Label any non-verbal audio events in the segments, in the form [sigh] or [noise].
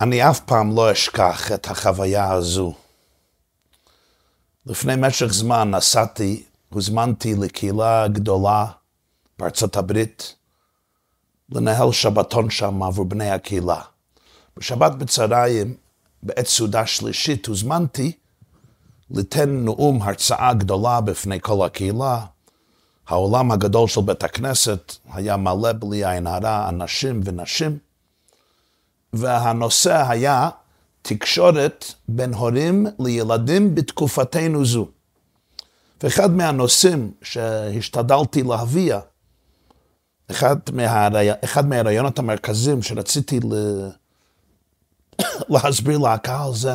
אני אף פעם לא אשכח את החוויה הזו. לפני משך זמן נסעתי, הוזמנתי לקהילה גדולה בארצות הברית, לנהל שבתון שם עבור בני הקהילה. בשבת בצהריים, בעת סעודה שלישית, הוזמנתי ליתן נאום הרצאה גדולה בפני כל הקהילה. העולם הגדול של בית הכנסת היה מלא בלי עין הרע, אנשים ונשים. והנושא היה תקשורת בין הורים לילדים בתקופתנו זו. ואחד מהנושאים שהשתדלתי להביע, אחד, מהרי... אחד מהרעיונות המרכזיים שרציתי ל... [coughs] להסביר לקהל זה,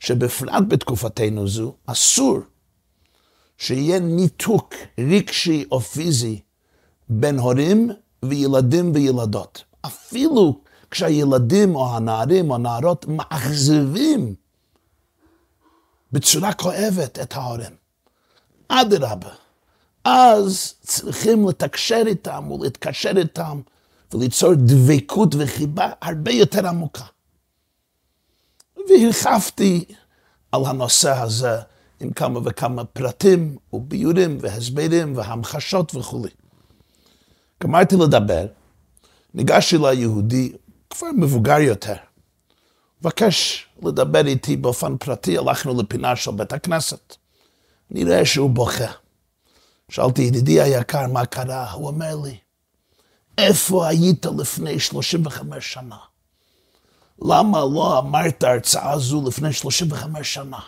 שבפרט בתקופתנו זו, אסור שיהיה ניתוק רגשי או פיזי בין הורים וילדים וילדות. אפילו כשהילדים או הנערים או הנערות מאכזבים בצורה כואבת את ההורים. אדרבה, אז צריכים לתקשר איתם ולהתקשר איתם וליצור דבקות וחיבה הרבה יותר עמוקה. והרחבתי על הנושא הזה עם כמה וכמה פרטים וביורים והסברים והמחשות וכולי. גמרתי לדבר, ניגש אליי יהודי כבר מבוגר יותר. מבקש לדבר איתי באופן פרטי, הלכנו לפינה של בית הכנסת. נראה שהוא בוכה. שאלתי, ידידי היקר, מה קרה? הוא אומר לי, איפה היית לפני 35 שנה? למה לא אמרת הרצאה הזו לפני 35 שנה?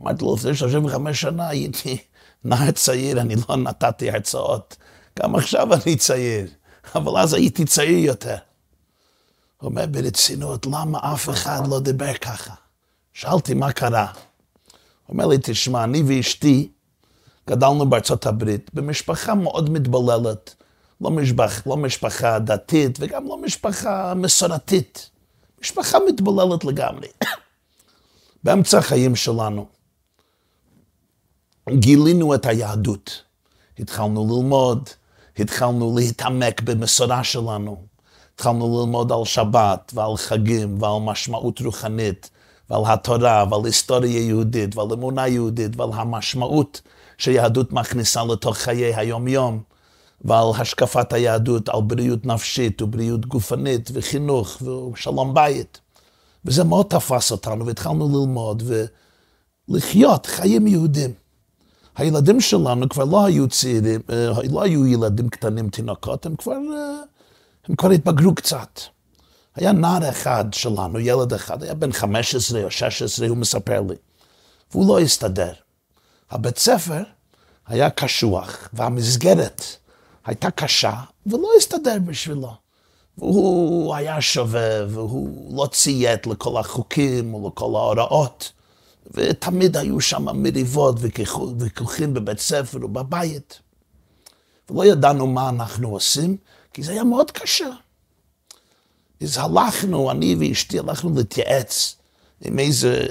אמרתי לו, לפני 35 שנה הייתי נער צעיר, אני לא נתתי הרצאות. גם עכשיו אני צעיר, אבל אז הייתי צעיר יותר. הוא אומר ברצינות, למה אף אחד לא דיבר ככה? שאלתי מה קרה. הוא אומר לי, תשמע, אני ואשתי גדלנו בארצות הברית במשפחה מאוד מתבוללת. לא, משפח, לא משפחה דתית וגם לא משפחה מסורתית. משפחה מתבוללת לגמרי. [coughs] באמצע החיים שלנו גילינו את היהדות. התחלנו ללמוד, התחלנו להתעמק במסורה שלנו. התחלנו ללמוד על שבת ועל חגים ועל משמעות רוחנית ועל התורה ועל היסטוריה יהודית ועל אמונה יהודית ועל המשמעות שיהדות מכניסה לתוך חיי היום-יום ועל השקפת היהדות, על בריאות נפשית ובריאות גופנית וחינוך ושלום בית. וזה מאוד תפס אותנו והתחלנו ללמוד ולחיות חיים יהודים. הילדים שלנו כבר לא היו צעירים, אה, לא היו ילדים קטנים, תינוקות, הם כבר אה, הם כבר התבגרו קצת. היה נער אחד שלנו, ילד אחד, היה בן 15 או 16, הוא מספר לי, והוא לא הסתדר. הבית ספר היה קשוח, והמסגרת הייתה קשה, ולא הסתדר בשבילו. והוא היה שובב, והוא לא ציית לכל החוקים ולכל ההוראות, ותמיד היו שם מריבות ויכוחים בבית ספר ובבית. ולא ידענו מה אנחנו עושים, כי זה היה מאוד קשה. אז הלכנו, אני ואשתי הלכנו להתייעץ עם איזה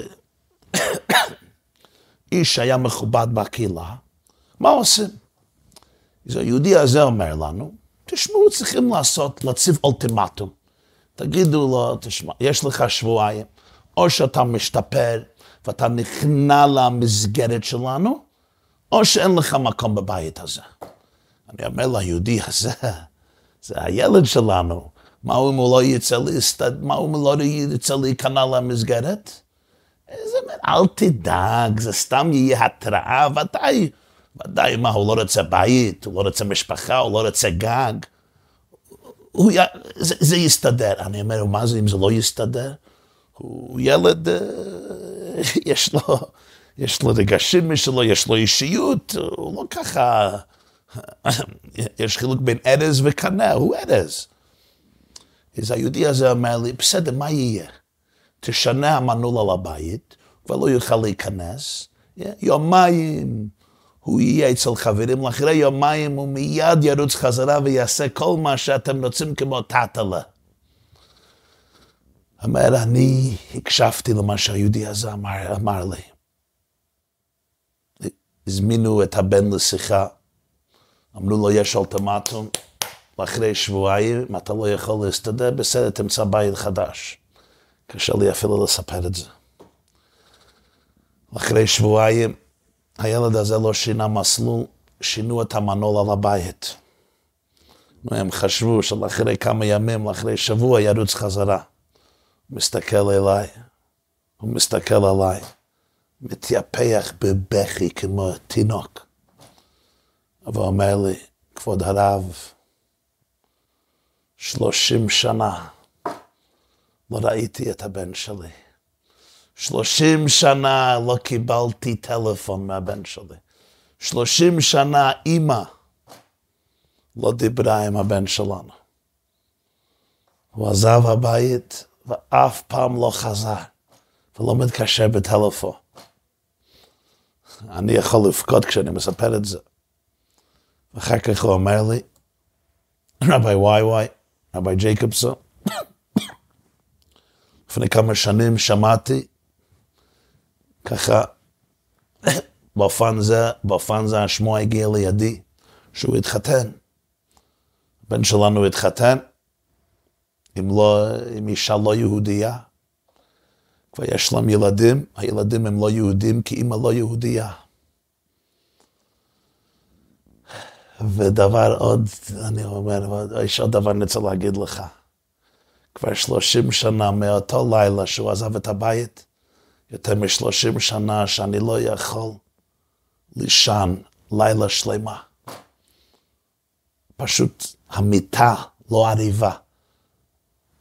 [coughs] איש שהיה מכובד בקהילה, מה עושים? אז היהודי הזה אומר לנו, תשמעו, צריכים לעשות, להציב אולטימטום. תגידו לו, תשמע, יש לך שבועיים, או שאתה משתפר ואתה נכנע למסגרת שלנו, או שאין לך מקום בבית הזה. אני אומר ליהודי הזה, זה הילד שלנו. מה אם הוא לא יצא להסתד... מה אם הוא לא יצא להיכנע למסגרת? זה אומר, אל תדאג, זה סתם יהיה התראה, ודאי, ודאי, מה, הוא לא רוצה בית, הוא לא רוצה משפחה, הוא לא רוצה גג. הוא, זה, זה יסתדר. אני אומר, מה זה אם זה לא יסתדר? הוא ילד, אה, [laughs] יש לו, יש לו רגשים משלו, יש לו אישיות, הוא לא ככה... [laughs] יש חילוק בין ארז וקנה, הוא ארז. אז היהודי הזה אומר לי, בסדר, מה יהיה? תשנה המנעול על הבית, כבר לא יוכל להיכנס, יומיים הוא יהיה אצל חברים, לאחרי יומיים הוא מיד ירוץ חזרה ויעשה כל מה שאתם רוצים כמו טאטלה. אומר, אני הקשבתי למה שהיהודי הזה אמר, אמר לי. הזמינו את הבן לשיחה. אמרו לו, יש אולטימטום, ואחרי שבועיים, אם אתה לא יכול להסתדר, בסדר, תמצא בית חדש. קשה לי אפילו לספר את זה. אחרי שבועיים, הילד הזה לא שינה מסלול, שינו את המנעול על הבית. הם חשבו שלאחרי כמה ימים, לאחרי שבוע, ירוץ חזרה. הוא מסתכל אליי, הוא מסתכל עליי, מתייפח בבכי כמו תינוק. אבל אומר לי, כבוד הרב, שלושים שנה לא ראיתי את הבן שלי. שלושים שנה לא קיבלתי טלפון מהבן שלי. שלושים שנה אימא לא דיברה עם הבן שלנו. הוא עזב הבית ואף פעם לא חזר, ולא מתקשר בטלפון. אני יכול לבכות כשאני מספר את זה. ואחר כך הוא אומר לי, רבי וואי וואי, רבי ג'ייקובסון, לפני כמה שנים שמעתי, ככה, באופן זה, באופן זה השמוע הגיע לידי, שהוא התחתן. הבן שלנו התחתן עם, לא, עם אישה לא יהודייה. כבר יש להם ילדים, הילדים הם לא יהודים כי אימא לא יהודייה. ודבר עוד, אני אומר, יש עוד דבר אני רוצה להגיד לך. כבר שלושים שנה מאותו לילה שהוא עזב את הבית, יותר משלושים שנה שאני לא יכול לישון לילה שלמה. פשוט המיטה לא עריבה.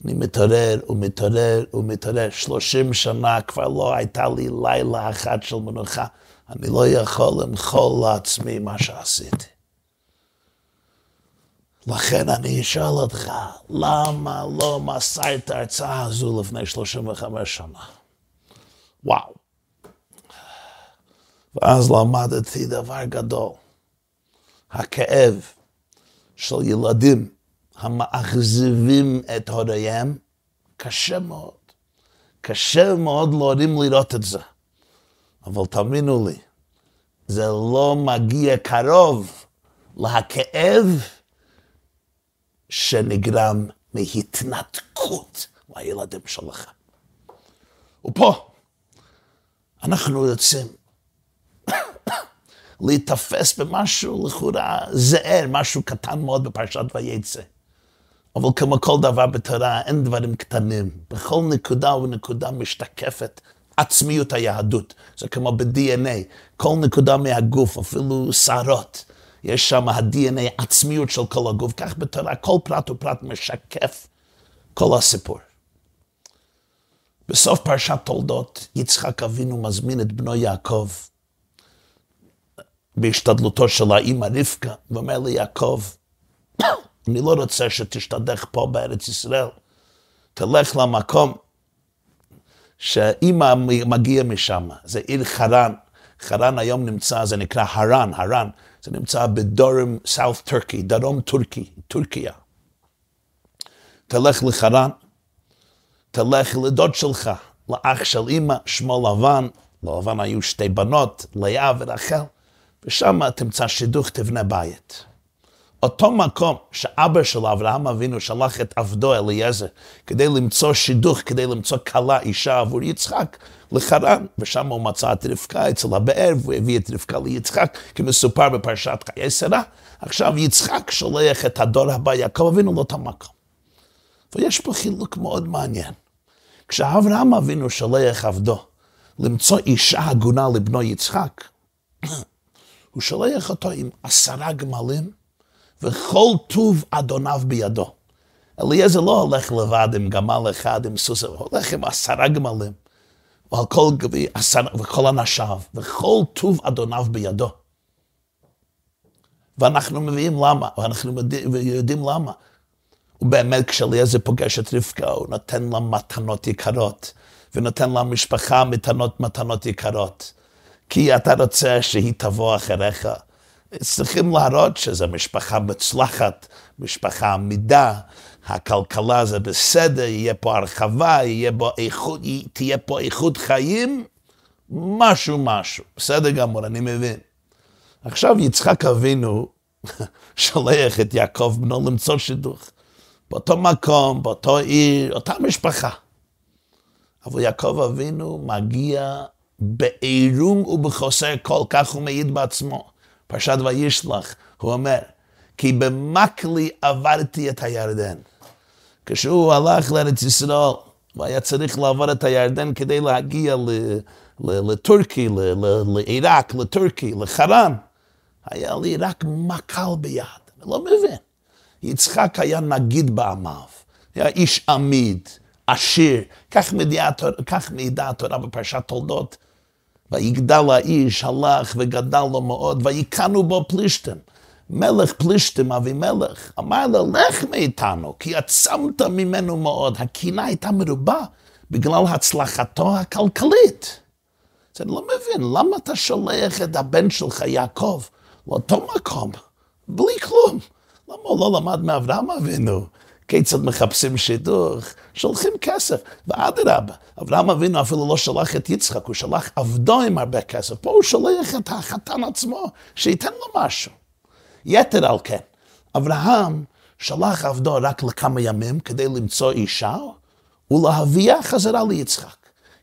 אני מתעורר ומתעורר ומתעורר. שלושים שנה כבר לא הייתה לי לילה אחת של מנוחה. אני לא יכול למחול לעצמי מה שעשיתי. לכן אני אשאל אותך, למה לא מסרת ההרצאה הזו לפני 35 שנה? וואו. ואז למדתי דבר גדול. הכאב של ילדים המאכזבים את הוריהם, קשה מאוד. קשה מאוד להורים לראות את זה. אבל תאמינו לי, זה לא מגיע קרוב להכאב שנגרם מהתנתקות מהילדים שלך. ופה אנחנו רוצים [coughs] להיתפס במשהו לכאורה זער, משהו קטן מאוד בפרשת ויצא. אבל כמו כל דבר בתורה, אין דברים קטנים. בכל נקודה ונקודה משתקפת עצמיות היהדות. זה כמו ב-DNA, כל נקודה מהגוף, אפילו שערות. יש שם ה-DNA, עצמיות של כל הגוף. כך בתורה, כל פרט ופרט משקף כל הסיפור. בסוף פרשת תולדות, יצחק אבינו מזמין את בנו יעקב בהשתדלותו של האימא רבקה, ואומר ליעקב, אני לא רוצה שתשתדך פה בארץ ישראל, תלך למקום שאימא מגיע משם, זה עיר חרן, חרן היום נמצא, זה נקרא הרן, הרן, זה נמצא בדורם, סאוף טורקי, דרום טורקי, טורקיה. תלך לחרן, תלך לדוד שלך, לאח של אימא, שמו לבן, ללבן היו שתי בנות, לאה ורחל, ושם תמצא שידוך תבנה בית. אותו מקום שאבא של אברהם אבינו שלח את עבדו אליעזר כדי למצוא שידוך, כדי למצוא כלה, אישה עבור יצחק, לחרן, ושם הוא מצא את רבקה אצל הבאר, והוא הביא את רבקה ליצחק, כמסופר בפרשת חיי שרה. עכשיו יצחק שולח את הדור הבא, יעקב אבינו לאותו מקום. ויש פה חילוק מאוד מעניין. כשאברהם אבינו שולח עבדו למצוא אישה הגונה לבנו יצחק, [coughs] הוא שולח אותו עם עשרה גמלים וכל טוב אדוניו בידו. אליעזר לא הולך לבד עם גמל אחד, עם סוס, הוא הולך עם עשרה גמלים, ועל כל גבי, עשר, וכל אנשיו, וכל טוב אדוניו בידו. ואנחנו מביאים למה, ואנחנו יודעים למה. ובאמת כשאליעזר פוגש את רבקה, הוא נותן לה מתנות יקרות, ונותן לה משפחה מתנות מתנות יקרות. כי אתה רוצה שהיא תבוא אחריך. צריכים להראות שזו משפחה מוצלחת, משפחה עמידה, הכלכלה זה בסדר, יהיה פה הרחבה, יהיה בו איכות, תהיה פה איכות חיים, משהו משהו. בסדר גמור, אני מבין. עכשיו יצחק אבינו [laughs] שולח את יעקב בנו למצוא שידוך. באותו מקום, באותו עיר, אותה משפחה. אבל יעקב אבינו מגיע בעירום ובחוסר כל, כך הוא מעיד בעצמו. פרשת וישלח, הוא אומר, כי במקלי עברתי את הירדן. כשהוא הלך לארץ ישראל, והיה צריך לעבור את הירדן כדי להגיע לטורקי, לעיראק, לטורקי, לחרן, היה לי רק מקל ביד. אני לא מבין. יצחק היה נגיד בעמיו, היה איש עמיד, עשיר, כך מעידה התורה בפרשת תולדות. ויגדל האיש, הלך וגדל לו מאוד, ויקנו בו פלישתם. מלך פלישתם, אבימלך, אמר לו, לך מאיתנו, כי עצמת ממנו מאוד. הקינה הייתה מרובה בגלל הצלחתו הכלכלית. אז אני לא מבין, למה אתה שולח את הבן שלך, יעקב, לאותו מקום, בלי כלום? למה הוא לא למד מאברהם אבינו? כיצד מחפשים שידוך? שולחים כסף. ואדרבה, אברהם אבינו אפילו לא שלח את יצחק, הוא שלח עבדו עם הרבה כסף. פה הוא שולח את החתן עצמו, שייתן לו משהו. יתר על כן, אברהם שלח עבדו רק לכמה ימים כדי למצוא אישה ולהביאה חזרה ליצחק.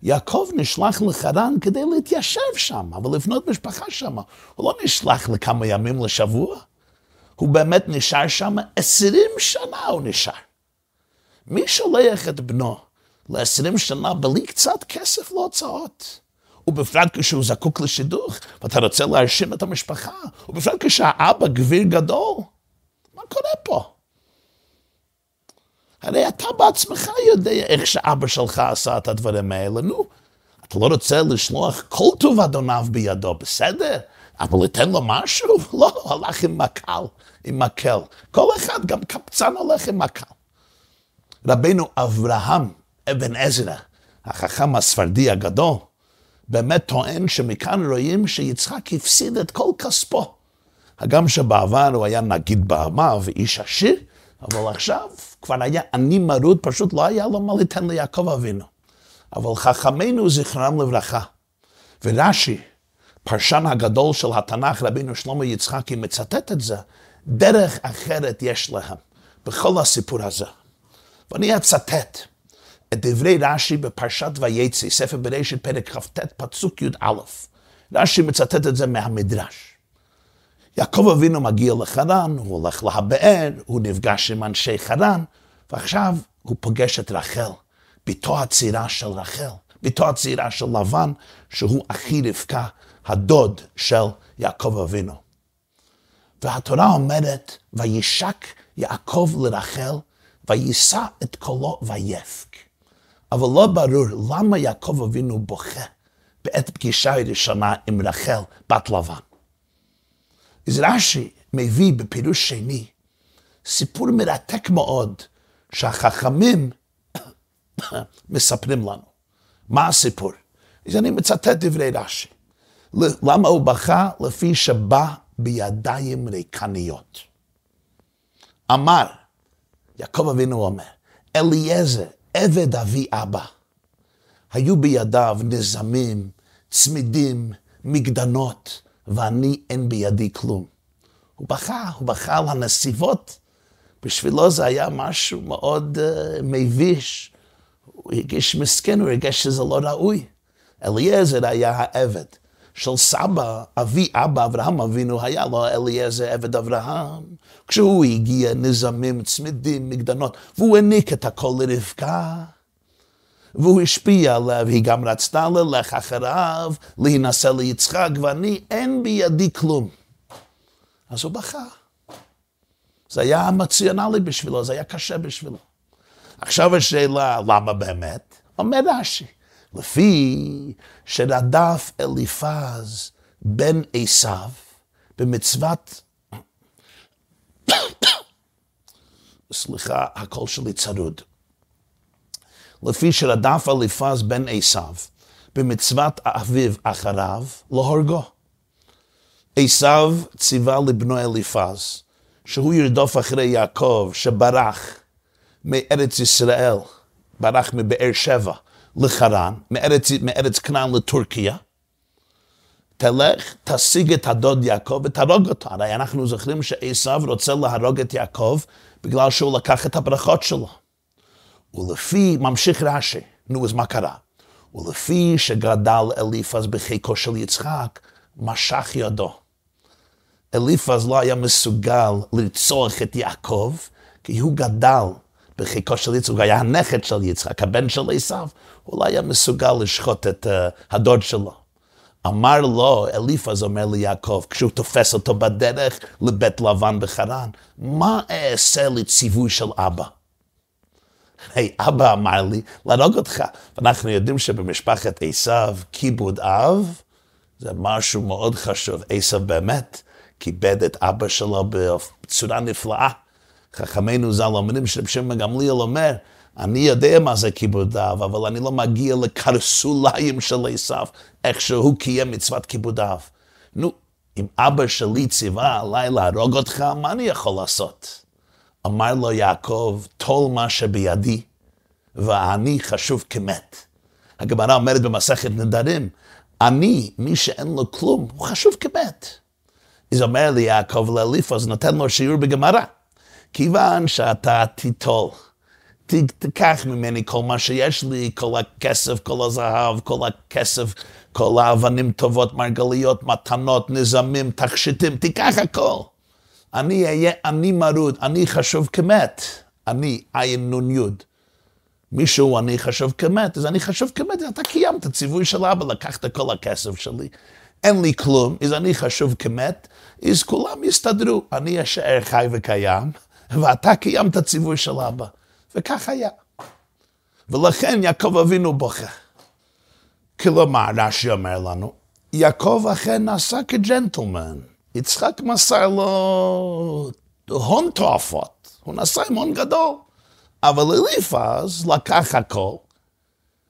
יעקב נשלח לחרן כדי להתיישב שם ולבנות משפחה שם. הוא לא נשלח לכמה ימים לשבוע. הוא באמת נשאר שם עשרים שנה הוא נשאר. מי שולח את בנו לעשרים שנה בלי קצת כסף להוצאות? ובפרט כשהוא זקוק לשידוך, ואתה רוצה להרשים את המשפחה, ובפרט כשהאבא גביר גדול. מה קורה פה? הרי אתה בעצמך יודע איך שאבא שלך עשה את הדברים האלה, נו. אתה לא רוצה לשלוח כל טוב אדוניו בידו, בסדר? אבל ייתן לו משהו? [laughs] לא, הלך עם מקל, עם מקל. כל אחד, גם קפצן הולך עם מקל. רבנו אברהם אבן עזרא, החכם הספרדי הגדול, באמת טוען שמכאן רואים שיצחק הפסיד את כל כספו. הגם שבעבר הוא היה נגיד בעמה ואיש עשיר, אבל עכשיו כבר היה עני מרוד, פשוט לא היה לו מה ליתן ליעקב אבינו. אבל חכמינו זכרם לברכה, ורש"י, פרשן הגדול של התנ"ך, רבינו שלמה יצחקי, מצטט את זה, דרך אחרת יש להם בכל הסיפור הזה. ואני אצטט את דברי רש"י בפרשת ויצא, ספר בראשית, פרק כ"ט, פסוק י"א. רש"י מצטט את זה מהמדרש. יעקב אבינו מגיע לחרן, הוא הולך להבאר, הוא נפגש עם אנשי חרן, ועכשיו הוא פוגש את רחל, בתו הצעירה של רחל, בתו הצעירה של לבן, שהוא אחי רבקה, הדוד של יעקב אבינו. והתורה אומרת, וישק יעקב לרחל, ויישא את קולו ויפק. אבל לא ברור למה יעקב אבינו בוכה בעת פגישה ראשונה עם רחל, בת לבן. אז רש"י מביא בפירוש שני סיפור מרתק מאוד שהחכמים [coughs] מספרים לנו. מה הסיפור? אז אני מצטט דברי רש"י. למה הוא בכה? לפי שבא בידיים ריקניות. אמר, יעקב אבינו אומר, אליעזר, עבד אבי אבא, היו בידיו נזמים, צמידים, מגדנות, ואני אין בידי כלום. הוא בכה, הוא בכה על הנסיבות. בשבילו זה היה משהו מאוד uh, מביש. הוא הרגיש מסכן, הוא הרגיש שזה לא ראוי. אליעזר היה העבד. של סבא, אבי אבא אברהם אבינו, היה לו אליעזר עבד אברהם. כשהוא הגיע, נזמים, צמידים, מגדנות, והוא העניק את הכל לרבקה. והוא השפיע עליו, היא גם רצתה ללך אחריו, להינשא ליצחק, ואני, אין בידי כלום. אז הוא בכה. זה היה אמוציונלי בשבילו, זה היה קשה בשבילו. עכשיו השאלה, למה באמת? אומר רש"י, לפי שרדף אליפז בן עשיו במצוות, סליחה, הקול שלי צרוד. לפי שרדף אליפז בן עשיו במצוות אביו אחריו להורגו. עשיו ציווה לבנו אליפז שהוא ירדוף אחרי יעקב שברח מארץ ישראל, ברח מבאר שבע, לחרן, מארץ, מארץ כנען לטורקיה, תלך, תשיג את הדוד יעקב ותהרוג אותו. הרי אנחנו זוכרים שעשו רוצה להרוג את יעקב בגלל שהוא לקח את הברכות שלו. ולפי, ממשיך רש"י, נו, אז מה קרה? ולפי שגדל אליפז בחיקו של יצחק, משך ידו. אליפז לא היה מסוגל לרצוח את יעקב, כי הוא גדל בחיקו של יצחק, הוא היה הנכד של יצחק, הבן של עשיו, הוא לא היה מסוגל לשחוט את uh, הדוד שלו. אמר לו, אליפז אומר ליעקב, כשהוא תופס אותו בדרך לבית לבן בחרן, מה אעשה לציווי של אבא? היי, hey, אבא אמר לי להרוג אותך. ואנחנו יודעים שבמשפחת עשיו, כיבוד אב זה משהו מאוד חשוב. עשיו באמת כיבד את אבא שלו בצורה נפלאה. חכמינו ז"ל אומרים שרב שמעון גמליאל אומר, אני יודע מה זה כיבוד אב, אבל אני לא מגיע לקרסוליים של עשיו, איך שהוא קיים מצוות כיבוד אב. נו, אם אבא שלי ציווה עליי להרוג אותך, מה אני יכול לעשות? אמר לו יעקב, טול מה שבידי, ואני חשוב כמת. הגמרא אומרת במסכת נדרים, אני, מי שאין לו כלום, הוא חשוב כמת. אז אומר לי יעקב לאליפוס, נותן לו שיעור בגמרא. כיוון שאתה תיטול, תיקח ממני כל מה שיש לי, כל הכסף, כל הזהב, כל הכסף, כל האבנים טובות, מרגליות, מתנות, נזמים, תכשיטים, תיקח הכל. אני אהיה אני מרוד, אני חשוב כמת. אני, עין יוד. מישהו אני חשוב כמת, אז אני חשוב כמת, אתה קיימת ציווי של אבא, לקחת כל הכסף שלי. אין לי כלום, אז אני חשוב כמת, אז כולם יסתדרו. אני אשאר חי וקיים, ואתה קיימת ציווי של אבא. וכך היה. ולכן יעקב אבינו בוכה. כלומר, רש"י אומר לנו, יעקב אכן נעשה כג'נטלמן. יצחק מסר לו הון תועפות, הוא נשא עם הון גדול. אבל אליפז לקח הכל,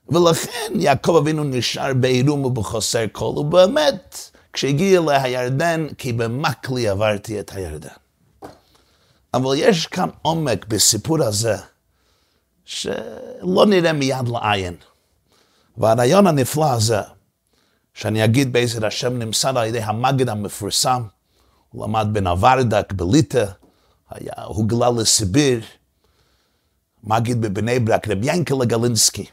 ולכן יעקב אבינו נשאר בעירום ובחוסר כל, ובאמת, כשהגיע לירדן, כי במקלי עברתי את הירדן. אבל יש כאן עומק בסיפור הזה, שלא נראה מיד לעין. והרעיון הנפלא הזה, שאני אגיד בעזר השם, נמסר על ידי המגד המפורסם, הוא למד בנוורדק, בליטא, היה, הוא גלה לסיביר, מגיד בבני ברק, רב ינקלה גלינסקי.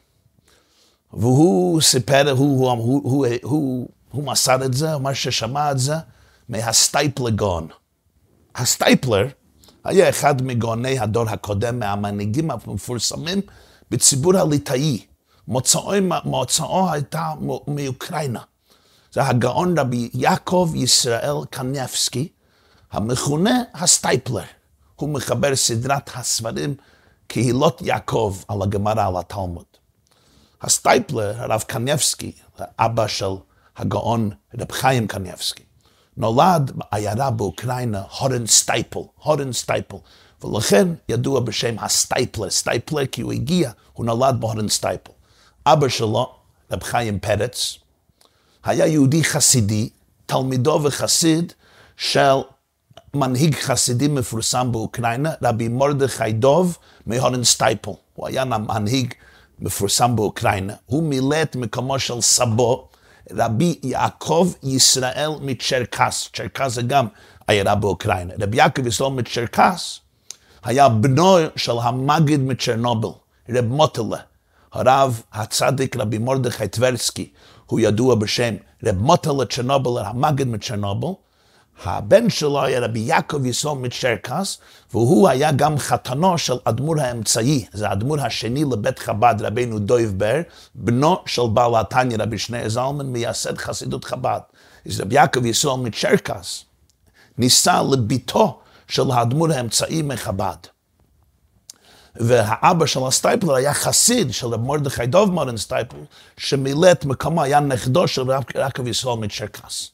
והוא סיפר, הוא, הוא, הוא, הוא, הוא, הוא מסר את זה, מה ששמע את זה, מהסטייפלר גאון. הסטייפלר היה אחד מגאוני הדור הקודם, מהמנהיגים המפורסמים בציבור הליטאי. מוצאו, מוצאו הייתה מאוקראינה. זה הגאון רבי יעקב ישראל קניאבסקי, המכונה הסטייפלר. הוא מחבר סדרת הספרים קהילות יעקב על הגמרא, על התלמוד. הסטייפלר, הרב קניבסקי, אבא של הגאון רב חיים קניבסקי, נולד בעיירה באוקראינה, הורנסטייפל, הורנסטייפל, ולכן ידוע בשם הסטייפלר, סטייפלר כי הוא הגיע, הוא נולד בהורנסטייפל. אבא שלו, רב חיים פרץ, היה יהודי חסידי, תלמידו וחסיד של מנהיג חסידים מפורסם באוקראינה, רבי מרדכי דוב מהורנסטייפל. הוא היה מנהיג מפורסם באוקראינה. הוא מילא את מקומו של סבו, רבי יעקב ישראל מצ'רקס. צ'רקס זה גם עיירה באוקראינה. רבי יעקב ישראל מצ'רקס היה בנו של המגיד מצ'רנובל, רב מוטלה. הרב הצדיק רבי מרדכי טברסקי, הוא ידוע בשם רב מוטלה צ'רנובל, המגיד מצ'רנובל. הבן שלו היה רבי יעקב ישראל מצ'רקס, והוא היה גם חתנו של אדמו"ר האמצעי, זה האדמו"ר השני לבית חב"ד, רבינו דויב בר, בנו של בעל התניא, רבי שני זלמן, מייסד חסידות חב"ד. אז רבי יעקב ישראל מצ'רקס נישא לבתו של האדמו"ר האמצעי מחב"ד. והאבא של הסטייפלר היה חסיד של רב מרדכי דוב מהורנסטייפל, שמילא את מקומו, היה נכדו של רב יעקב ישראל מצ'רקס.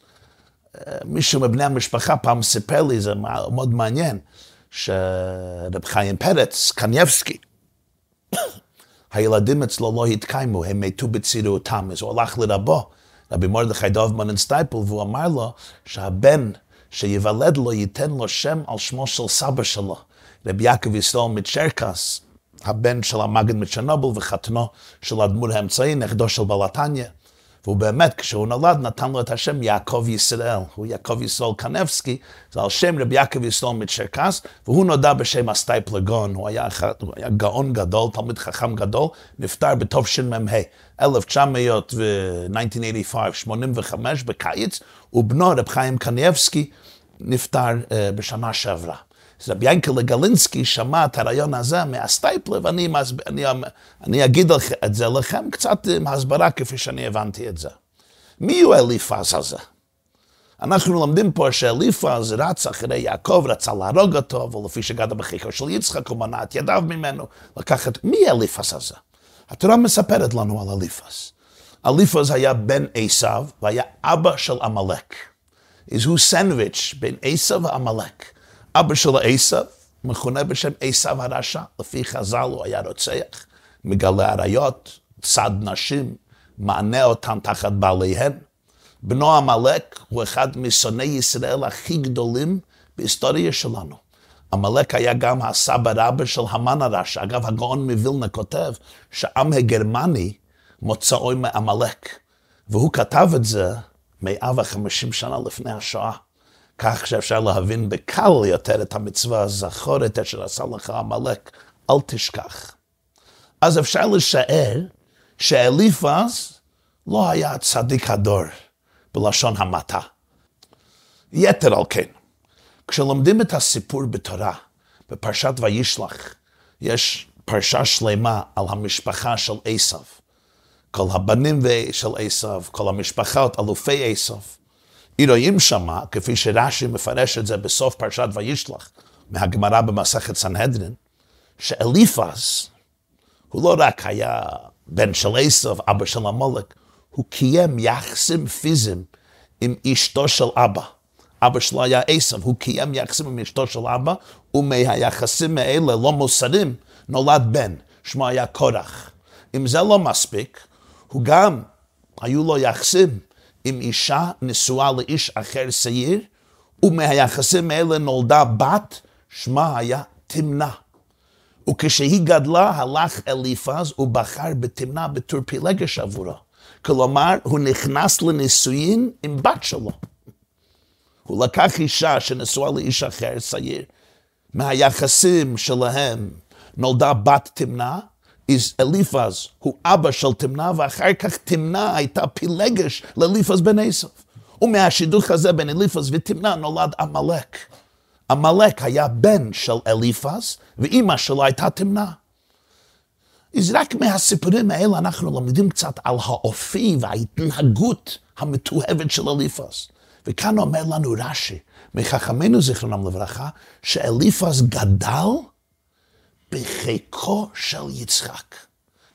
מישהו מבני המשפחה פעם סיפר לי, זה מאוד מעניין, שרב חיים פרץ, קניבסקי, [coughs] הילדים אצלו לא התקיימו, הם מתו בצעירותם, אז הוא הלך לרבו, רבי מרדכי דוב מהורנסטייפל, והוא אמר לו שהבן שיוולד לו ייתן לו שם על שמו של סבא שלו, רבי יעקב ישראל מצ'רקס, הבן של המגן מצ'רנובל וחתנו של האדמו"ר האמצעי, נכדו של בעל התניא. והוא באמת, כשהוא נולד, נתן לו את השם יעקב ישראל. הוא יעקב ישראל קנבסקי, זה על שם רבי יעקב ישראל מצ'רקס, והוא נודע בשם הסטייפלער גאון. הוא היה, הוא היה גאון גדול, תלמיד חכם גדול, נפטר בתשמ"ה, 1985, 85 בקיץ, ובנו רב חיים קניאבסקי נפטר uh, בשנה שעברה. רבי ינקלה גלינסקי שמע את הרעיון הזה מהסטייפלר, ואני אני, אני אגיד את זה לכם קצת עם הסברה כפי שאני הבנתי את זה. מי הוא אליפז הזה? אנחנו לומדים פה שאליפז רץ אחרי יעקב, רצה להרוג אותו, ולפי שגדה בחיקו של יצחק, הוא מנע את ידיו ממנו, לקחת, מי אליפז הזה? התורה מספרת לנו על אליפז. אליפז היה בן עשיו, והיה אבא של עמלק. הוא סנדוויץ' בין עשיו ועמלק. אבא של עשיו מכונה בשם עשיו הרשע, לפי חז"ל הוא היה רוצח, מגלה עריות, צד נשים, מענה אותם תחת בעליהן. בנו עמלק הוא אחד משונאי ישראל הכי גדולים בהיסטוריה שלנו. עמלק היה גם הסבא רבא של המן הרשע. אגב, הגאון מווילנה כותב שעם הגרמני מוצאו מעמלק, והוא כתב את זה 150 שנה לפני השואה. כך שאפשר להבין בקל יותר את המצווה, זכור את אשר עשה לך עמלק, אל תשכח. אז אפשר לשער שאליפז לא היה צדיק הדור, בלשון המעטה. יתר על כן, כשלומדים את הסיפור בתורה, בפרשת וישלח, יש פרשה שלמה על המשפחה של עשו. כל הבנים של עשו, כל המשפחות, אלופי עשו. רואים שמה, כפי שרש"י מפרש את זה בסוף פרשת וישלח, מהגמרא במסכת סנהדרין, שאליפז, הוא לא רק היה בן של עשו, אבא של המולק, הוא קיים יחסים פיזיים עם אשתו של אבא. אבא שלו היה עשו, הוא קיים יחסים עם אשתו של אבא, ומהיחסים האלה לא מוסרים, נולד בן, שמו היה קורח. אם זה לא מספיק, הוא גם, היו לו יחסים עם אישה נשואה לאיש אחר שעיר, ומהיחסים האלה נולדה בת, שמה היה תמנה. וכשהיא גדלה, הלך אליפז ובחר בתמנה בתור פילגש עבורו. כלומר, הוא נכנס לנישואין עם בת שלו. הוא לקח אישה שנשואה לאיש אחר, שעיר, מהיחסים שלהם נולדה בת תמנה, אליפז הוא אבא של תמנה, ואחר כך תמנה הייתה פילגש לאליפז בן עשב. ומהשידוך הזה בין אליפז ותמנה נולד עמלק. עמלק היה בן של אליפז, ואימא שלו הייתה תמנה. אז רק מהסיפורים האלה אנחנו לומדים קצת על האופי וההתנהגות המתועבת של אליפז. וכאן אומר לנו רש"י, מחכמינו זיכרונם לברכה, שאליפז גדל בחיקו של יצחק.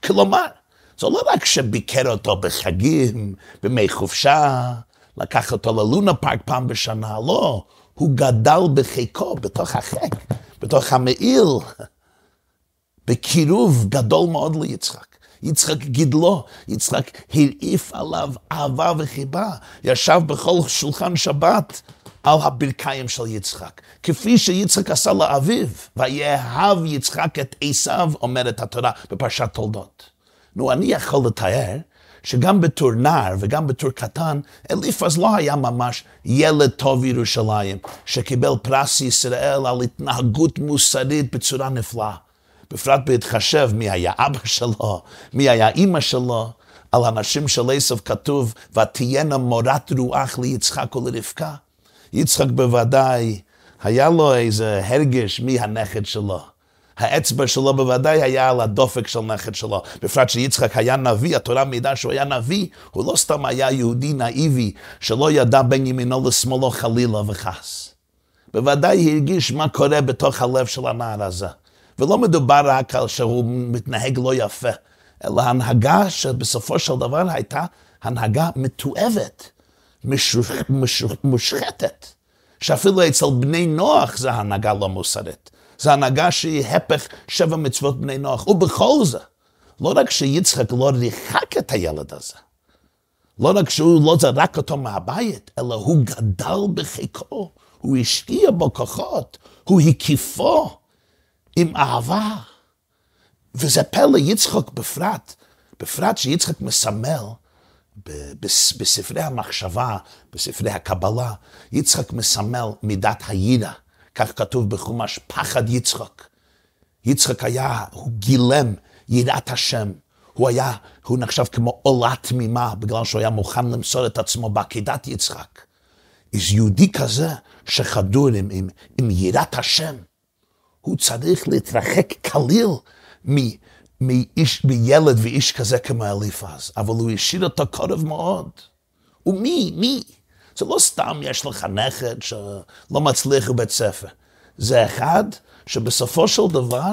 כלומר, זה לא רק שביקר אותו בחגים, בימי חופשה, לקח אותו ללונה פארק פעם בשנה, לא. הוא גדל בחיקו, בתוך החק, בתוך המעיל, בקירוב גדול מאוד ליצחק. יצחק גידלו, יצחק הרעיף עליו אהבה וחיבה, ישב בכל שולחן שבת על הברכיים של יצחק. כפי שיצחק עשה לאביו, ויאהב יצחק את עשיו, אומרת התורה בפרשת תולדות. נו, אני יכול לתאר שגם בתור נער וגם בתור קטן, אליפז לא היה ממש ילד טוב ירושלים, שקיבל פרס ישראל על התנהגות מוסרית בצורה נפלאה. בפרט בהתחשב מי היה אבא שלו, מי היה אימא שלו. על הנשים של עשב כתוב, ותהיינה מורת רוח ליצחק ולרבקה. יצחק בוודאי, היה לו איזה הרגש מי הנכד שלו. האצבע שלו בוודאי היה על הדופק של נכד שלו. בפרט שיצחק היה נביא, התורה מעידה שהוא היה נביא, הוא לא סתם היה יהודי נאיבי, שלא ידע בין ימינו לשמאלו חלילה וחס. בוודאי הרגיש מה קורה בתוך הלב של הנער הזה. ולא מדובר רק על שהוא מתנהג לא יפה, אלא הנהגה שבסופו של דבר הייתה הנהגה מתועבת. מושחתת, שאפילו אצל בני נוח זה הנהגה לא מוסרית. זה הנהגה שהיא הפך שבע מצוות בני נוח. ובכל זה, לא רק שיצחק לא ריחק את הילד הזה, לא רק שהוא לא זרק אותו מהבית, אלא הוא גדל בחיקו, הוא השקיע בו כוחות, הוא הקיפו עם אהבה. וזה פלא יצחק בפרט, בפרט שיצחק מסמל בספרי המחשבה, בספרי הקבלה, יצחק מסמל מידת הידע. כך כתוב בחומש, פחד יצחק. יצחק היה, הוא גילם יראת השם. הוא היה, הוא נחשב כמו עולה תמימה, בגלל שהוא היה מוכן למסור את עצמו בעקידת יצחק. אז יהודי כזה, שחדור עם, עם, עם יראת השם, הוא צריך להתרחק כליל מאיש, מילד ואיש כזה כמו אליפז, אבל הוא השאיר אותו קרוב מאוד. ומי, מי? זה לא סתם יש לך נכד שלא מצליח בבית ספר. זה אחד שבסופו של דבר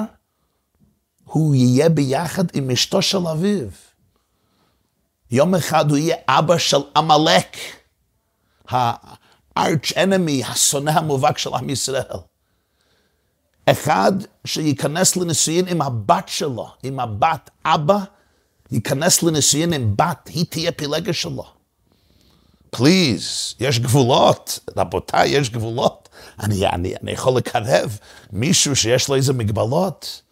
הוא יהיה ביחד עם אשתו של אביו. יום אחד הוא יהיה אבא של עמלק, הארץ' אנמי, השונא המובהק של עם ישראל. אחד שייכנס לנישואין עם הבת שלו, עם הבת אבא, ייכנס לנישואין עם בת, היא תהיה פילגה שלו. פליז, יש גבולות, רבותיי, יש גבולות. אני, אני, אני יכול לקרב מישהו שיש לו איזה מגבלות,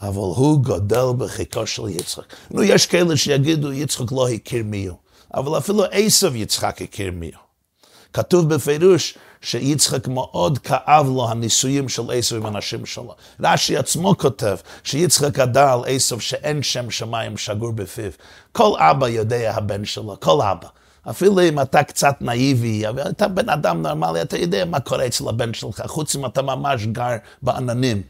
אבל הוא גודל בחיקו של יצחק. נו, יש כאלה שיגידו, יצחק לא הכיר מי הוא, אבל אפילו עשב יצחק הכיר מי הוא. כתוב בפירוש שיצחק מאוד כאב לו הניסויים של עשב עם הנשים שלו. רש"י עצמו כותב שיצחק גדל על עשב שאין שם שמיים שגור בפיו. כל אבא יודע הבן שלו, כל אבא. אפילו אם אתה קצת נאיבי, אבל אתה בן אדם נורמלי, אתה יודע מה קורה אצל הבן שלך, חוץ אם אתה ממש גר בעננים.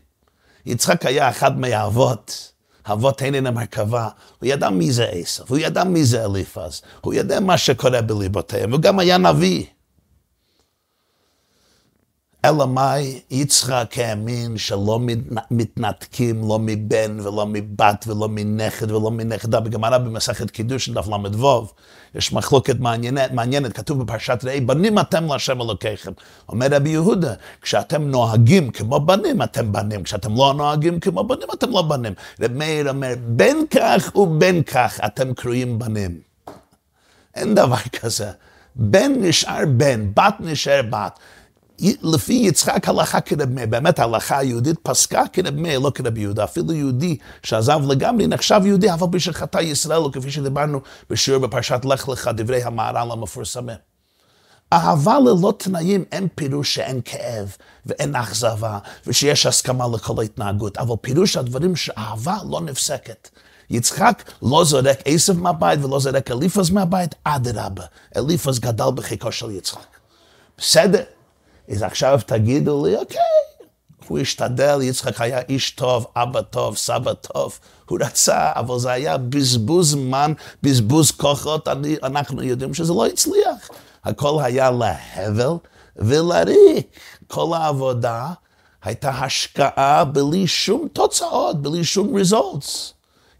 יצחק היה אחד מהאבות. אבות אינם הרכבה, הוא ידע מי זה עשב, הוא ידע מי זה אליפז, הוא ידע מה שקורה בליבותיהם, הוא גם היה נביא. אלא מאי, יצחק האמין שלא מתנתקים לא מבן ולא מבת ולא מנכד ולא מנכדה. בגמרא במסכת קידוש, דף ל"ו, יש מחלוקת מעניינת, מעניינת, כתוב בפרשת ראי, בנים אתם להשם אלוקיכם. אומר רבי יהודה, כשאתם נוהגים כמו בנים, אתם בנים, כשאתם לא נוהגים כמו בנים, אתם לא בנים. רבי מאיר אומר, בין כך ובין כך אתם קרויים בנים. אין דבר כזה. בן נשאר בן, בת נשאר בת. לפי יצחק הלכה כרב באמת ההלכה היהודית פסקה כרב מאיר, לא כרב יהודה. אפילו יהודי שעזב לגמרי נחשב יהודי, אבל בשביל חטא ישראל, כפי שדיברנו בשיעור בפרשת לך לך, דברי המהר"ל המפורסמים. אהבה ללא תנאים אין פירוש שאין כאב ואין אכזבה ושיש הסכמה לכל ההתנהגות, אבל פירוש הדברים שאהבה לא נפסקת. יצחק לא זורק עשב מהבית ולא זורק אליפז מהבית, אדרבה, אליפז גדל בחיקו של יצחק. בסדר, אז עכשיו תגידו לי, אוקיי, הוא השתדל, יצחק היה איש טוב, אבא טוב, סבא טוב, הוא רצה, אבל זה היה בזבוז זמן, בזבוז כוחות, אני, אנחנו יודעים שזה לא הצליח. הכל היה להבל ולריק. כל העבודה הייתה השקעה בלי שום תוצאות, בלי שום results.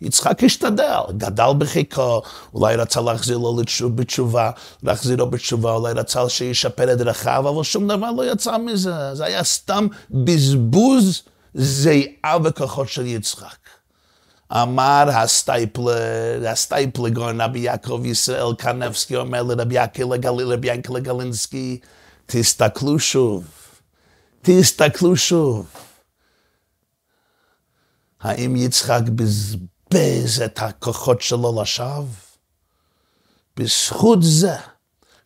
יצחק השתדל, גדל בחיקו, אולי רצה להחזיר לו בתשובה, להחזיר לו בתשובה, אולי רצה שישפר את דרכיו, אבל שום דבר לא יצא מזה. זה היה סתם בזבוז זיעה וכוחות של יצחק. אמר הסטייפלר, הסטייפלער גאון, רבי יעקב ישראל קנבסקי, אומר לרבי יענקל'ה גליל, רבי יענקל'ה גלינסקי, תסתכלו שוב, תסתכלו שוב. האם יצחק בזבוז בזבז את הכוחות שלו לשווא. בזכות זה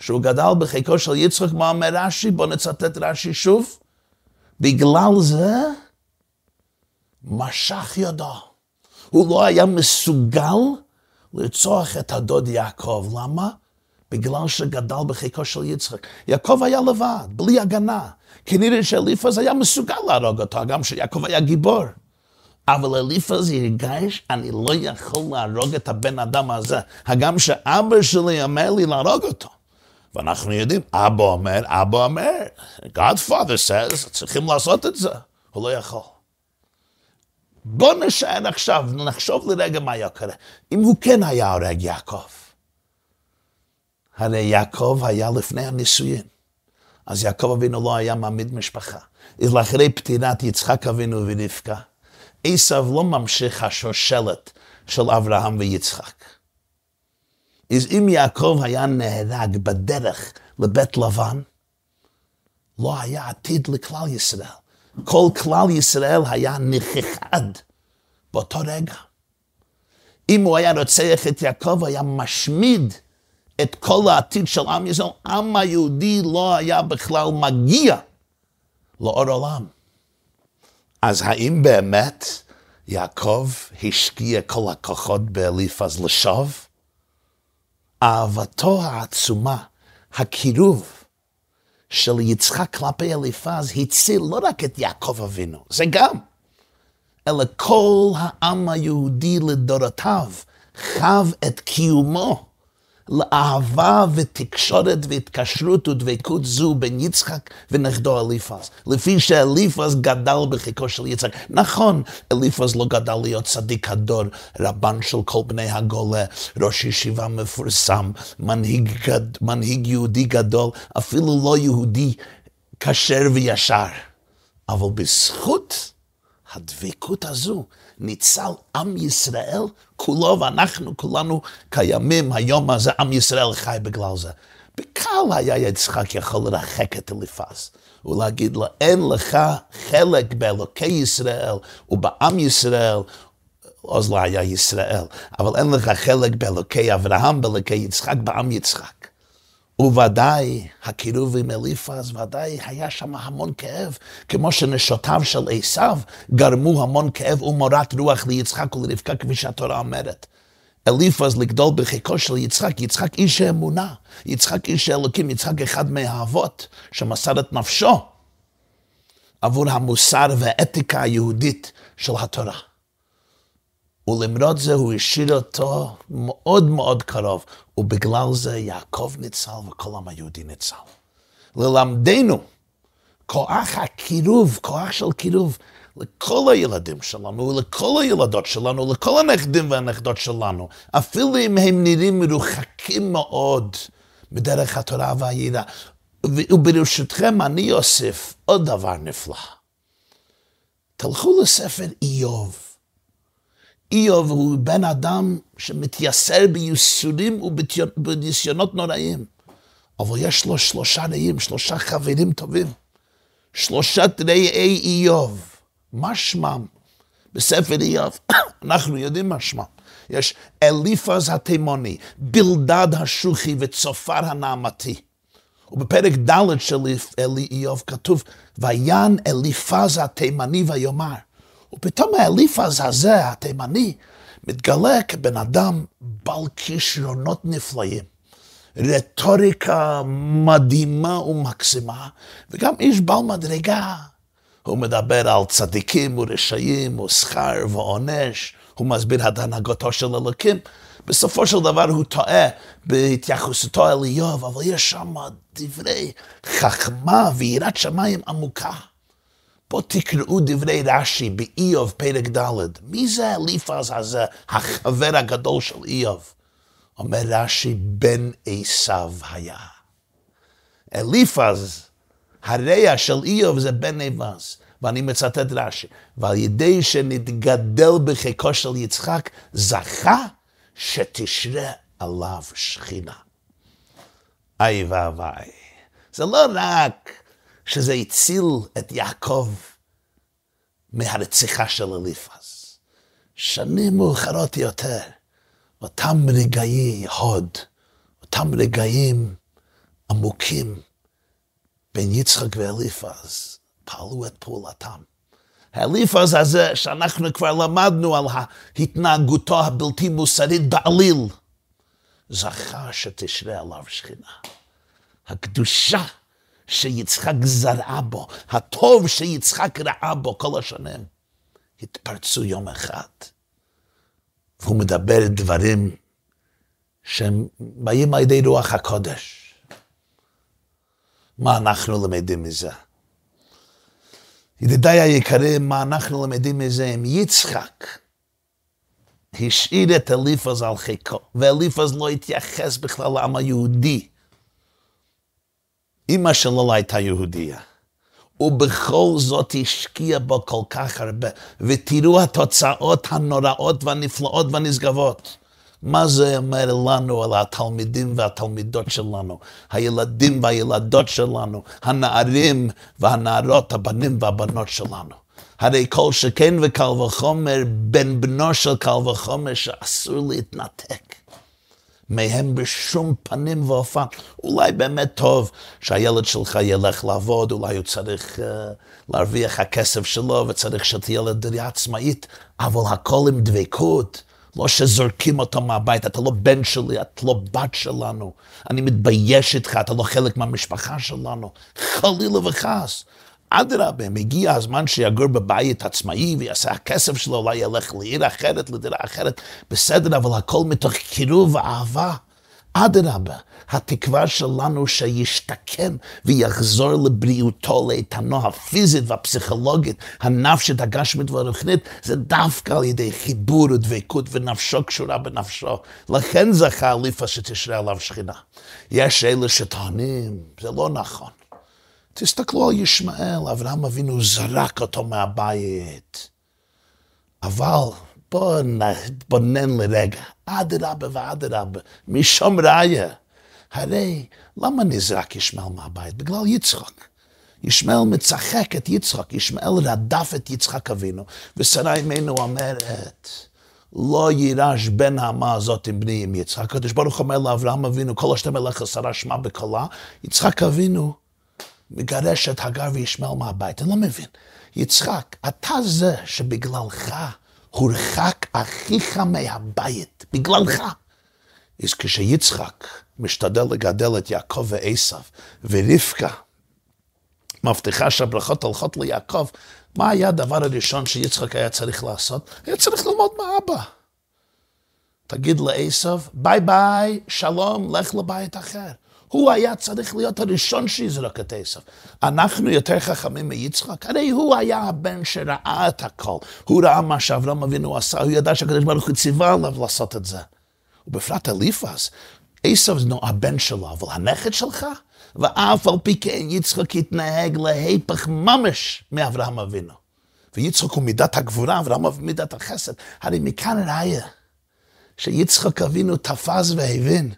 שהוא גדל בחיקו של יצחק, מה אומר רש"י? בואו נצטט רש"י שוב. בגלל זה משך ידו. הוא לא היה מסוגל לרצוח את הדוד יעקב. למה? בגלל שגדל בחיקו של יצחק. יעקב היה לבד, בלי הגנה. כנראה שאליפז היה מסוגל להרוג אותו, גם שיעקב היה גיבור. אבל אליפז ירגש, אני לא יכול להרוג את הבן אדם הזה. הגם שאבא שלי אומר לי להרוג אותו. ואנחנו יודעים, אבא אומר, אבא אומר, Godfather says, צריכים לעשות את זה. הוא לא יכול. בוא נשאר עכשיו, נחשוב לרגע מה היה קורה. אם הוא כן היה הורג יעקב. הרי יעקב היה לפני הנישואין. אז יעקב אבינו לא היה מעמיד משפחה. אז לאחרי פטירת יצחק אבינו ורבקה, עשב לא ממשיך השושלת של אברהם ויצחק. אז אם יעקב היה נהרג בדרך לבית לבן, לא היה עתיד לכלל ישראל. כל כלל ישראל היה נכחד באותו רגע. אם הוא היה רוצח את יעקב, היה משמיד את כל העתיד של עם ישראל, העם היהודי לא היה בכלל מגיע לאור עולם. אז האם באמת יעקב השקיע כל הכוחות באליפז לשוב? אהבתו העצומה, הקירוב של יצחק כלפי אליפז הציל לא רק את יעקב אבינו, זה גם, אלא כל העם היהודי לדורותיו חב את קיומו לאהבה ותקשורת והתקשרות ודבקות זו בין יצחק ונכדו אליפז. לפי שאליפז גדל בחיקו של יצחק. נכון, אליפז לא גדל להיות צדיק הדור, רבן של כל בני הגולה, ראש ישיבה מפורסם, מנהיג, גד, מנהיג יהודי גדול, אפילו לא יהודי כשר וישר. אבל בזכות הדבקות הזו ניצל עם ישראל כולו, ואנחנו כולנו קיימים היום הזה, עם ישראל חי בגלל זה. בקל היה יצחק יכול לרחק את אליפז ולהגיד לו, אין לך חלק באלוקי ישראל ובעם ישראל, אז לא היה ישראל, אבל אין לך חלק באלוקי אברהם, באלוקי יצחק, בעם יצחק. וודאי הקירוב עם אליפז, ודאי היה שם המון כאב, כמו שנשותיו של עשיו גרמו המון כאב ומורת רוח ליצחק ולרבקה, כפי שהתורה אומרת. אליפז לגדול בחיקו של יצחק, יצחק איש האמונה, יצחק איש האלוקים, יצחק אחד מהאבות שמסר את נפשו עבור המוסר והאתיקה היהודית של התורה. ולמרות זה הוא השאיר אותו מאוד מאוד קרוב, ובגלל זה יעקב ניצל וכל העם היהודי ניצל. ללמדנו כוח הקירוב, כוח של קירוב, לכל הילדים שלנו, ולכל הילדות שלנו, לכל הנכדים והנכדות שלנו, אפילו אם הם נראים מרוחקים מאוד מדרך התורה והיראה. וברשותכם אני אוסיף עוד דבר נפלא. תלכו לספר איוב. איוב הוא בן אדם שמתייסר בייסורים ובניסיונות נוראים. אבל יש לו שלושה רעים, שלושה חברים טובים. שלושת רעי איוב. מה שמם? בספר איוב, [coughs] אנחנו יודעים מה שמם. יש אליפז התימוני, בלדד השוחי וצופר הנעמתי. ובפרק ד' של איוב כתוב, ויען אליפז התימני ויאמר. ופתאום האליפז הזה, התימני, מתגלה כבן אדם בעל כישרונות נפלאים. רטוריקה מדהימה ומקסימה, וגם איש בעל מדרגה. הוא מדבר על צדיקים ורשעים ושכר ועונש, הוא מסביר את הנהגתו של אלוקים. בסופו של דבר הוא טועה בהתייחסותו אל איוב, אבל יש שם דברי חכמה ויראת שמיים עמוקה. בואו תקראו דברי רש"י באיוב פרק ד', מי זה אליפז הזה, החבר הגדול של איוב? אומר רש"י, בן עשיו היה. אליפז, הרע של איוב זה בן עבז. ואני מצטט רש"י, ועל ידי שנתגדל בחיקו של יצחק, זכה שתשרה עליו שכינה. איי ואביי. זה לא רק שזה הציל את יעקב מהרציחה של אליפז. שנים מאוחרות יותר, אותם רגעי הוד, אותם רגעים עמוקים בין יצחק ואליפז, פעלו את פעולתם. האליפז הזה שאנחנו כבר למדנו על התנהגותו הבלתי מוסרית בעליל, זכה שתשרה עליו שכינה. הקדושה שיצחק זרעה בו, הטוב שיצחק ראה בו כל השנים, התפרצו יום אחד. והוא מדבר דברים שהם באים על ידי רוח הקודש. מה אנחנו למדים מזה? ידידיי היקרים, מה אנחנו למדים מזה? אם יצחק השאיר את אליפז על חיקו, ואליפז לא התייחס בכלל לעם היהודי, אמא שלו לא הייתה יהודייה. ובכל זאת השקיע בו כל כך הרבה. ותראו התוצאות הנוראות והנפלאות והנשגבות. מה זה אומר לנו על התלמידים והתלמידות שלנו, הילדים והילדות שלנו, הנערים והנערות, הבנים והבנות שלנו. הרי כל שכן וקל וחומר, בן בנו של קל וחומר, שאסור להתנתק מהם בשום פנים ואופן. אולי באמת טוב שהילד שלך ילך לעבוד, אולי הוא צריך uh, להרוויח הכסף שלו וצריך שתהיה לו עצמאית, אבל הכל עם דבקות. לא שזורקים אותו מהבית, אתה לא בן שלי, את לא בת שלנו. אני מתבייש איתך, אתה לא חלק מהמשפחה שלנו. חלילה וחס. אדרבה, מגיע הזמן שיגור בבית עצמאי ויעשה הכסף שלו, אולי ילך לעיר אחרת, לדירה אחרת, בסדר, אבל הכל מתוך קירוב ואהבה. אדרבה, התקווה שלנו שישתקם ויחזור לבריאותו, לאיתנו הפיזית והפסיכולוגית, הנפשית, הגשמית והרוחנית, זה דווקא על ידי חיבור ודבקות ונפשו קשורה בנפשו. לכן זכה אליפה שתשרה עליו שכינה. יש אלה שטוענים, זה לא נכון. תסתכלו על ישמעאל, אברהם אבינו זרק אותו מהבית. אבל בואו נתבונן לרגע, אדרבה ואדרבה, משום ראיה. הרי למה נזרק ישמעאל מהבית? בגלל יצחק. ישמעאל מצחק את יצחק, ישמעאל רדף את יצחק אבינו, ושרה אימנו אומרת, לא יירש בן האמה הזאת עם בני עם יצחק. הקדוש ברוך אומר לאברהם אבינו, כל השתם אליך שרה שמע בקולה, יצחק אבינו מגרש את הגר וישמעאל מהבית. אני לא מבין. יצחק, אתה זה שבגללך הורחק אחיך מהבית, בגללך. אז כשיצחק משתדל לגדל את יעקב ועשיו, ורבקה מבטיחה שהברכות הולכות ליעקב, מה היה הדבר הראשון שיצחק היה צריך לעשות? היה צריך ללמוד מאבא. תגיד לעשיו, ביי ביי, שלום, לך לבית אחר. הוא היה צריך להיות הראשון שיזרוק את עשיו. אנחנו יותר חכמים מיצחק, הרי הוא היה הבן שראה את הכל. הוא ראה מה שאברהם אבינו עשה, הוא ידע שהקדוש ברוך הוא ציווה עליו לעשות את זה. ובפרט אליפז, עשיו זה הבן שלו, אבל הנכד שלך? ואף על פי כן יצחק התנהג להיפך ממש מאברהם אבינו. ויצחק הוא מידת הגבורה, אברהם אבינו מידת החסד. הרי מכאן ראיה שיצחק אבינו תפס והבין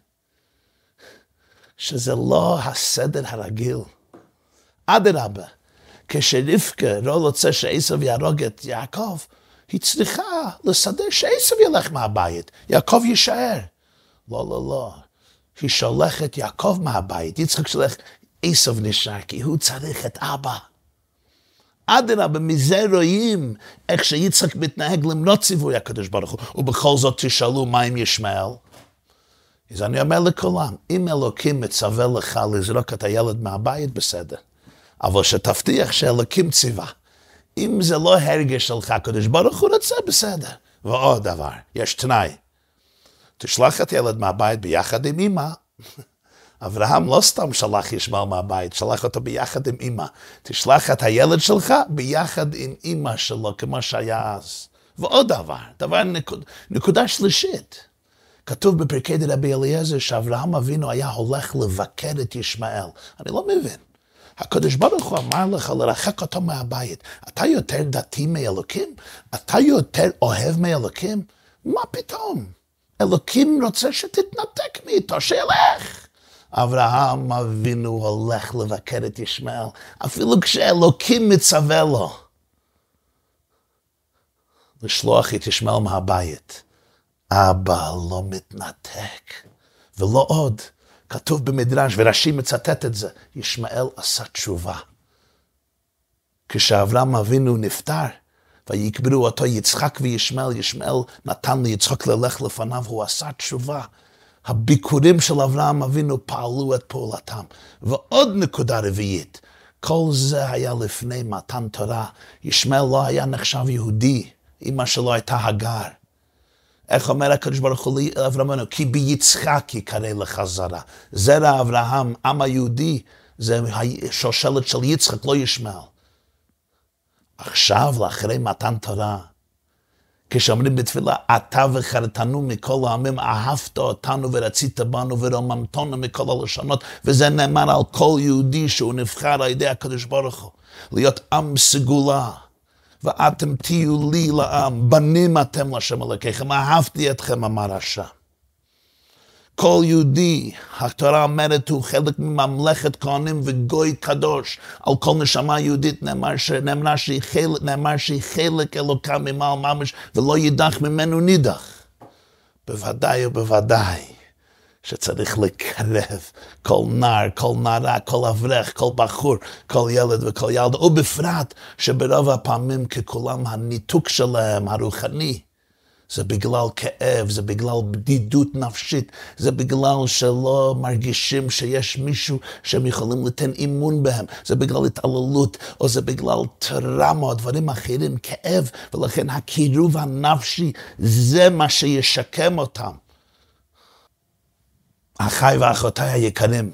שזה לא הסדר הרגיל. אדרבה, כשרבקה לא רוצה שעשב יהרוג את יעקב, היא צריכה לסדר שעשב ילך מהבית, יעקב יישאר. לא, לא, לא. היא שולחת יעקב מהבית, יצחק שולח, עשב נשאר, כי הוא צריך את אבא. אדרבה, מזה רואים איך שיצחק מתנהג למרות ציווי הקדוש ברוך הוא, ובכל זאת תשאלו מה עם ישמעאל? אז אני אומר לכולם, אם אלוקים מצווה לך לזרוק את הילד מהבית, בסדר. אבל שתבטיח שאלוקים ציווה. אם זה לא הרגש שלך, הקדוש ברוך הוא רוצה, בסדר. ועוד דבר, יש תנאי. תשלח את הילד מהבית ביחד עם אמא. [laughs] אברהם לא סתם שלח ישמעאל מהבית, שלח אותו ביחד עם אמא. תשלח את הילד שלך ביחד עם אמא שלו, כמו שהיה אז. ועוד דבר, דבר נקוד, נקודה שלישית. כתוב בפרקי דרבי אליעזר שאברהם אבינו היה הולך לבקר את ישמעאל. אני לא מבין. הקדוש ברוך הוא אמר לך לרחק אותו מהבית. אתה יותר דתי מאלוקים? אתה יותר אוהב מאלוקים? מה פתאום? אלוקים רוצה שתתנתק מאיתו, שילך. אברהם אבינו הולך לבקר את ישמעאל, אפילו כשאלוקים מצווה לו לשלוח את ישמעאל מהבית. אבא לא מתנתק. ולא עוד, כתוב במדרש, ורש"י מצטט את זה, ישמעאל עשה תשובה. כשאברהם אבינו נפטר, ויקברו אותו יצחק וישמעאל, ישמעאל נתן ליצחק ללך לפניו, הוא עשה תשובה. הביקורים של אברהם אבינו פעלו את פעולתם. ועוד נקודה רביעית, כל זה היה לפני מתן תורה. ישמעאל לא היה נחשב יהודי, אמא שלו הייתה הגר. איך אומר הקדוש ברוך הוא לאברהם? כי ביצחק יקרא לך זרע. אברהם, עם היהודי, זה שושלת של יצחק, לא ישמעאל. עכשיו, לאחרי מתן תורה, כשאומרים בתפילה, אתה וחרתנו מכל העמים, אהבת אותנו ורצית בנו ורוממתנו מכל הלשונות, וזה נאמר על כל יהודי שהוא נבחר על ידי הקדוש ברוך הוא, להיות עם סגולה. ואתם תהיו לי לעם, בנים אתם לשם אלוקיכם, אהבתי אתכם, אמר השם. כל יהודי, התורה אומרת, הוא חלק מממלכת כהנים וגוי קדוש. על כל נשמה יהודית נאמר, ש... נאמר, שהיא, חלק, נאמר שהיא חלק אלוקה ממעל ממש, ולא יידח ממנו נידח. בוודאי ובוודאי שצריך לקרב כל נער, כל נערה, כל אברך, כל בחור, כל ילד וכל ילדה, ובפרט שברוב הפעמים ככולם הניתוק שלהם, הרוחני, זה בגלל כאב, זה בגלל בדידות נפשית, זה בגלל שלא מרגישים שיש מישהו שהם יכולים לתת אימון בהם, זה בגלל התעללות, או זה בגלל טראומה, או דברים אחרים, כאב, ולכן הקירוב הנפשי זה מה שישקם אותם. אחיי ואחותיי היקרים,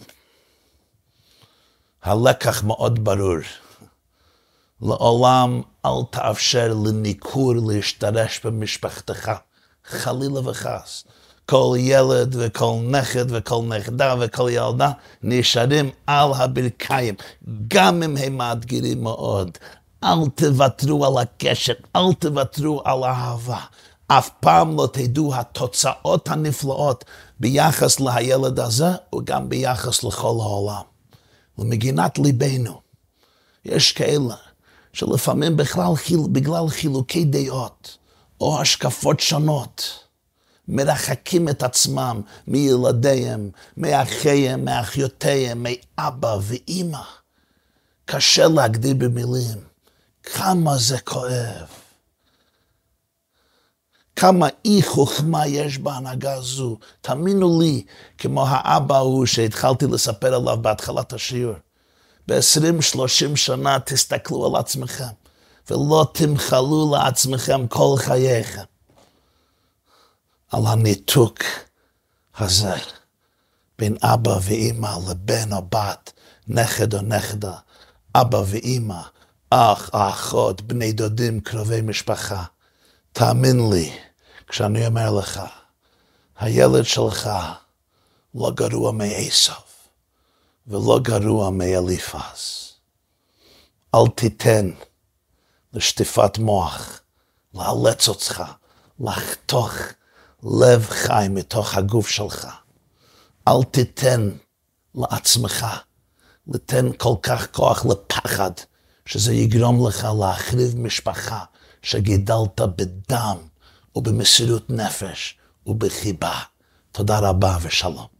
הלקח מאוד ברור. לעולם אל תאפשר לניכור להשתרש במשפחתך, חלילה וחס. כל ילד וכל נכד וכל נכדה וכל ילדה נשארים על הברכיים, גם אם הם מאתגרים מאוד. אל תוותרו על הקשר, אל תוותרו על האהבה. אף פעם לא תדעו התוצאות הנפלאות ביחס לילד הזה וגם ביחס לכל העולם. למגינת ליבנו, יש כאלה שלפעמים בכלל בגלל חילוקי דעות או השקפות שונות, מרחקים את עצמם מילדיהם, מאחיהם, מאחיותיהם, מאבא ואימא. קשה להגדיר במילים כמה זה כואב. כמה אי חוכמה יש בהנהגה הזו. תאמינו לי, כמו האבא ההוא שהתחלתי לספר עליו בהתחלת השיעור. ב-20-30 שנה תסתכלו על עצמכם, ולא תמחלו לעצמכם כל חייכם. על הניתוק הזה בין אבא ואימא לבן או בת, נכד או נכדה, אבא ואימא, אח, אחות, בני דודים, קרובי משפחה. תאמין לי, כשאני אומר לך, הילד שלך לא גרוע מעשו. ולא גרוע מאליפז. אל תיתן לשטיפת מוח לאלץ אותך לחתוך לב חי מתוך הגוף שלך. אל תיתן לעצמך לתן כל כך כוח לפחד, שזה יגרום לך להחריב משפחה שגידלת בדם ובמסירות נפש ובחיבה. תודה רבה ושלום.